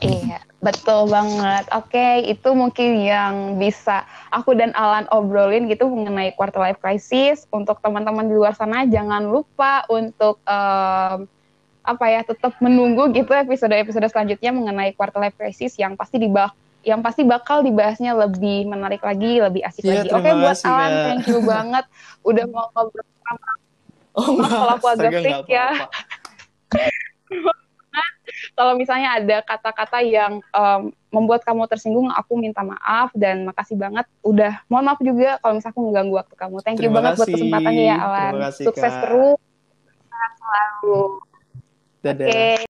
Iya, betul banget. Oke, itu mungkin yang bisa aku dan Alan obrolin gitu mengenai quarter life crisis. Untuk teman-teman di luar sana, jangan lupa untuk um, apa ya tetap menunggu gitu episode-episode selanjutnya mengenai quarter life crisis yang pasti dibak yang pasti bakal dibahasnya lebih menarik lagi, lebih asik ya, lagi. Oke, buat Alan, ya. thank you banget udah mau ngobrol sama Oh, kalau aku agak ya. kalau misalnya ada kata-kata yang um, membuat kamu tersinggung, aku minta maaf dan makasih banget. Udah, mohon maaf juga kalau misalnya aku mengganggu waktu kamu. Thank you Terima banget kasih. buat kesempatannya ya, Alan. Kasih, Sukses Kak. terus. Selalu. Dadah. Okay.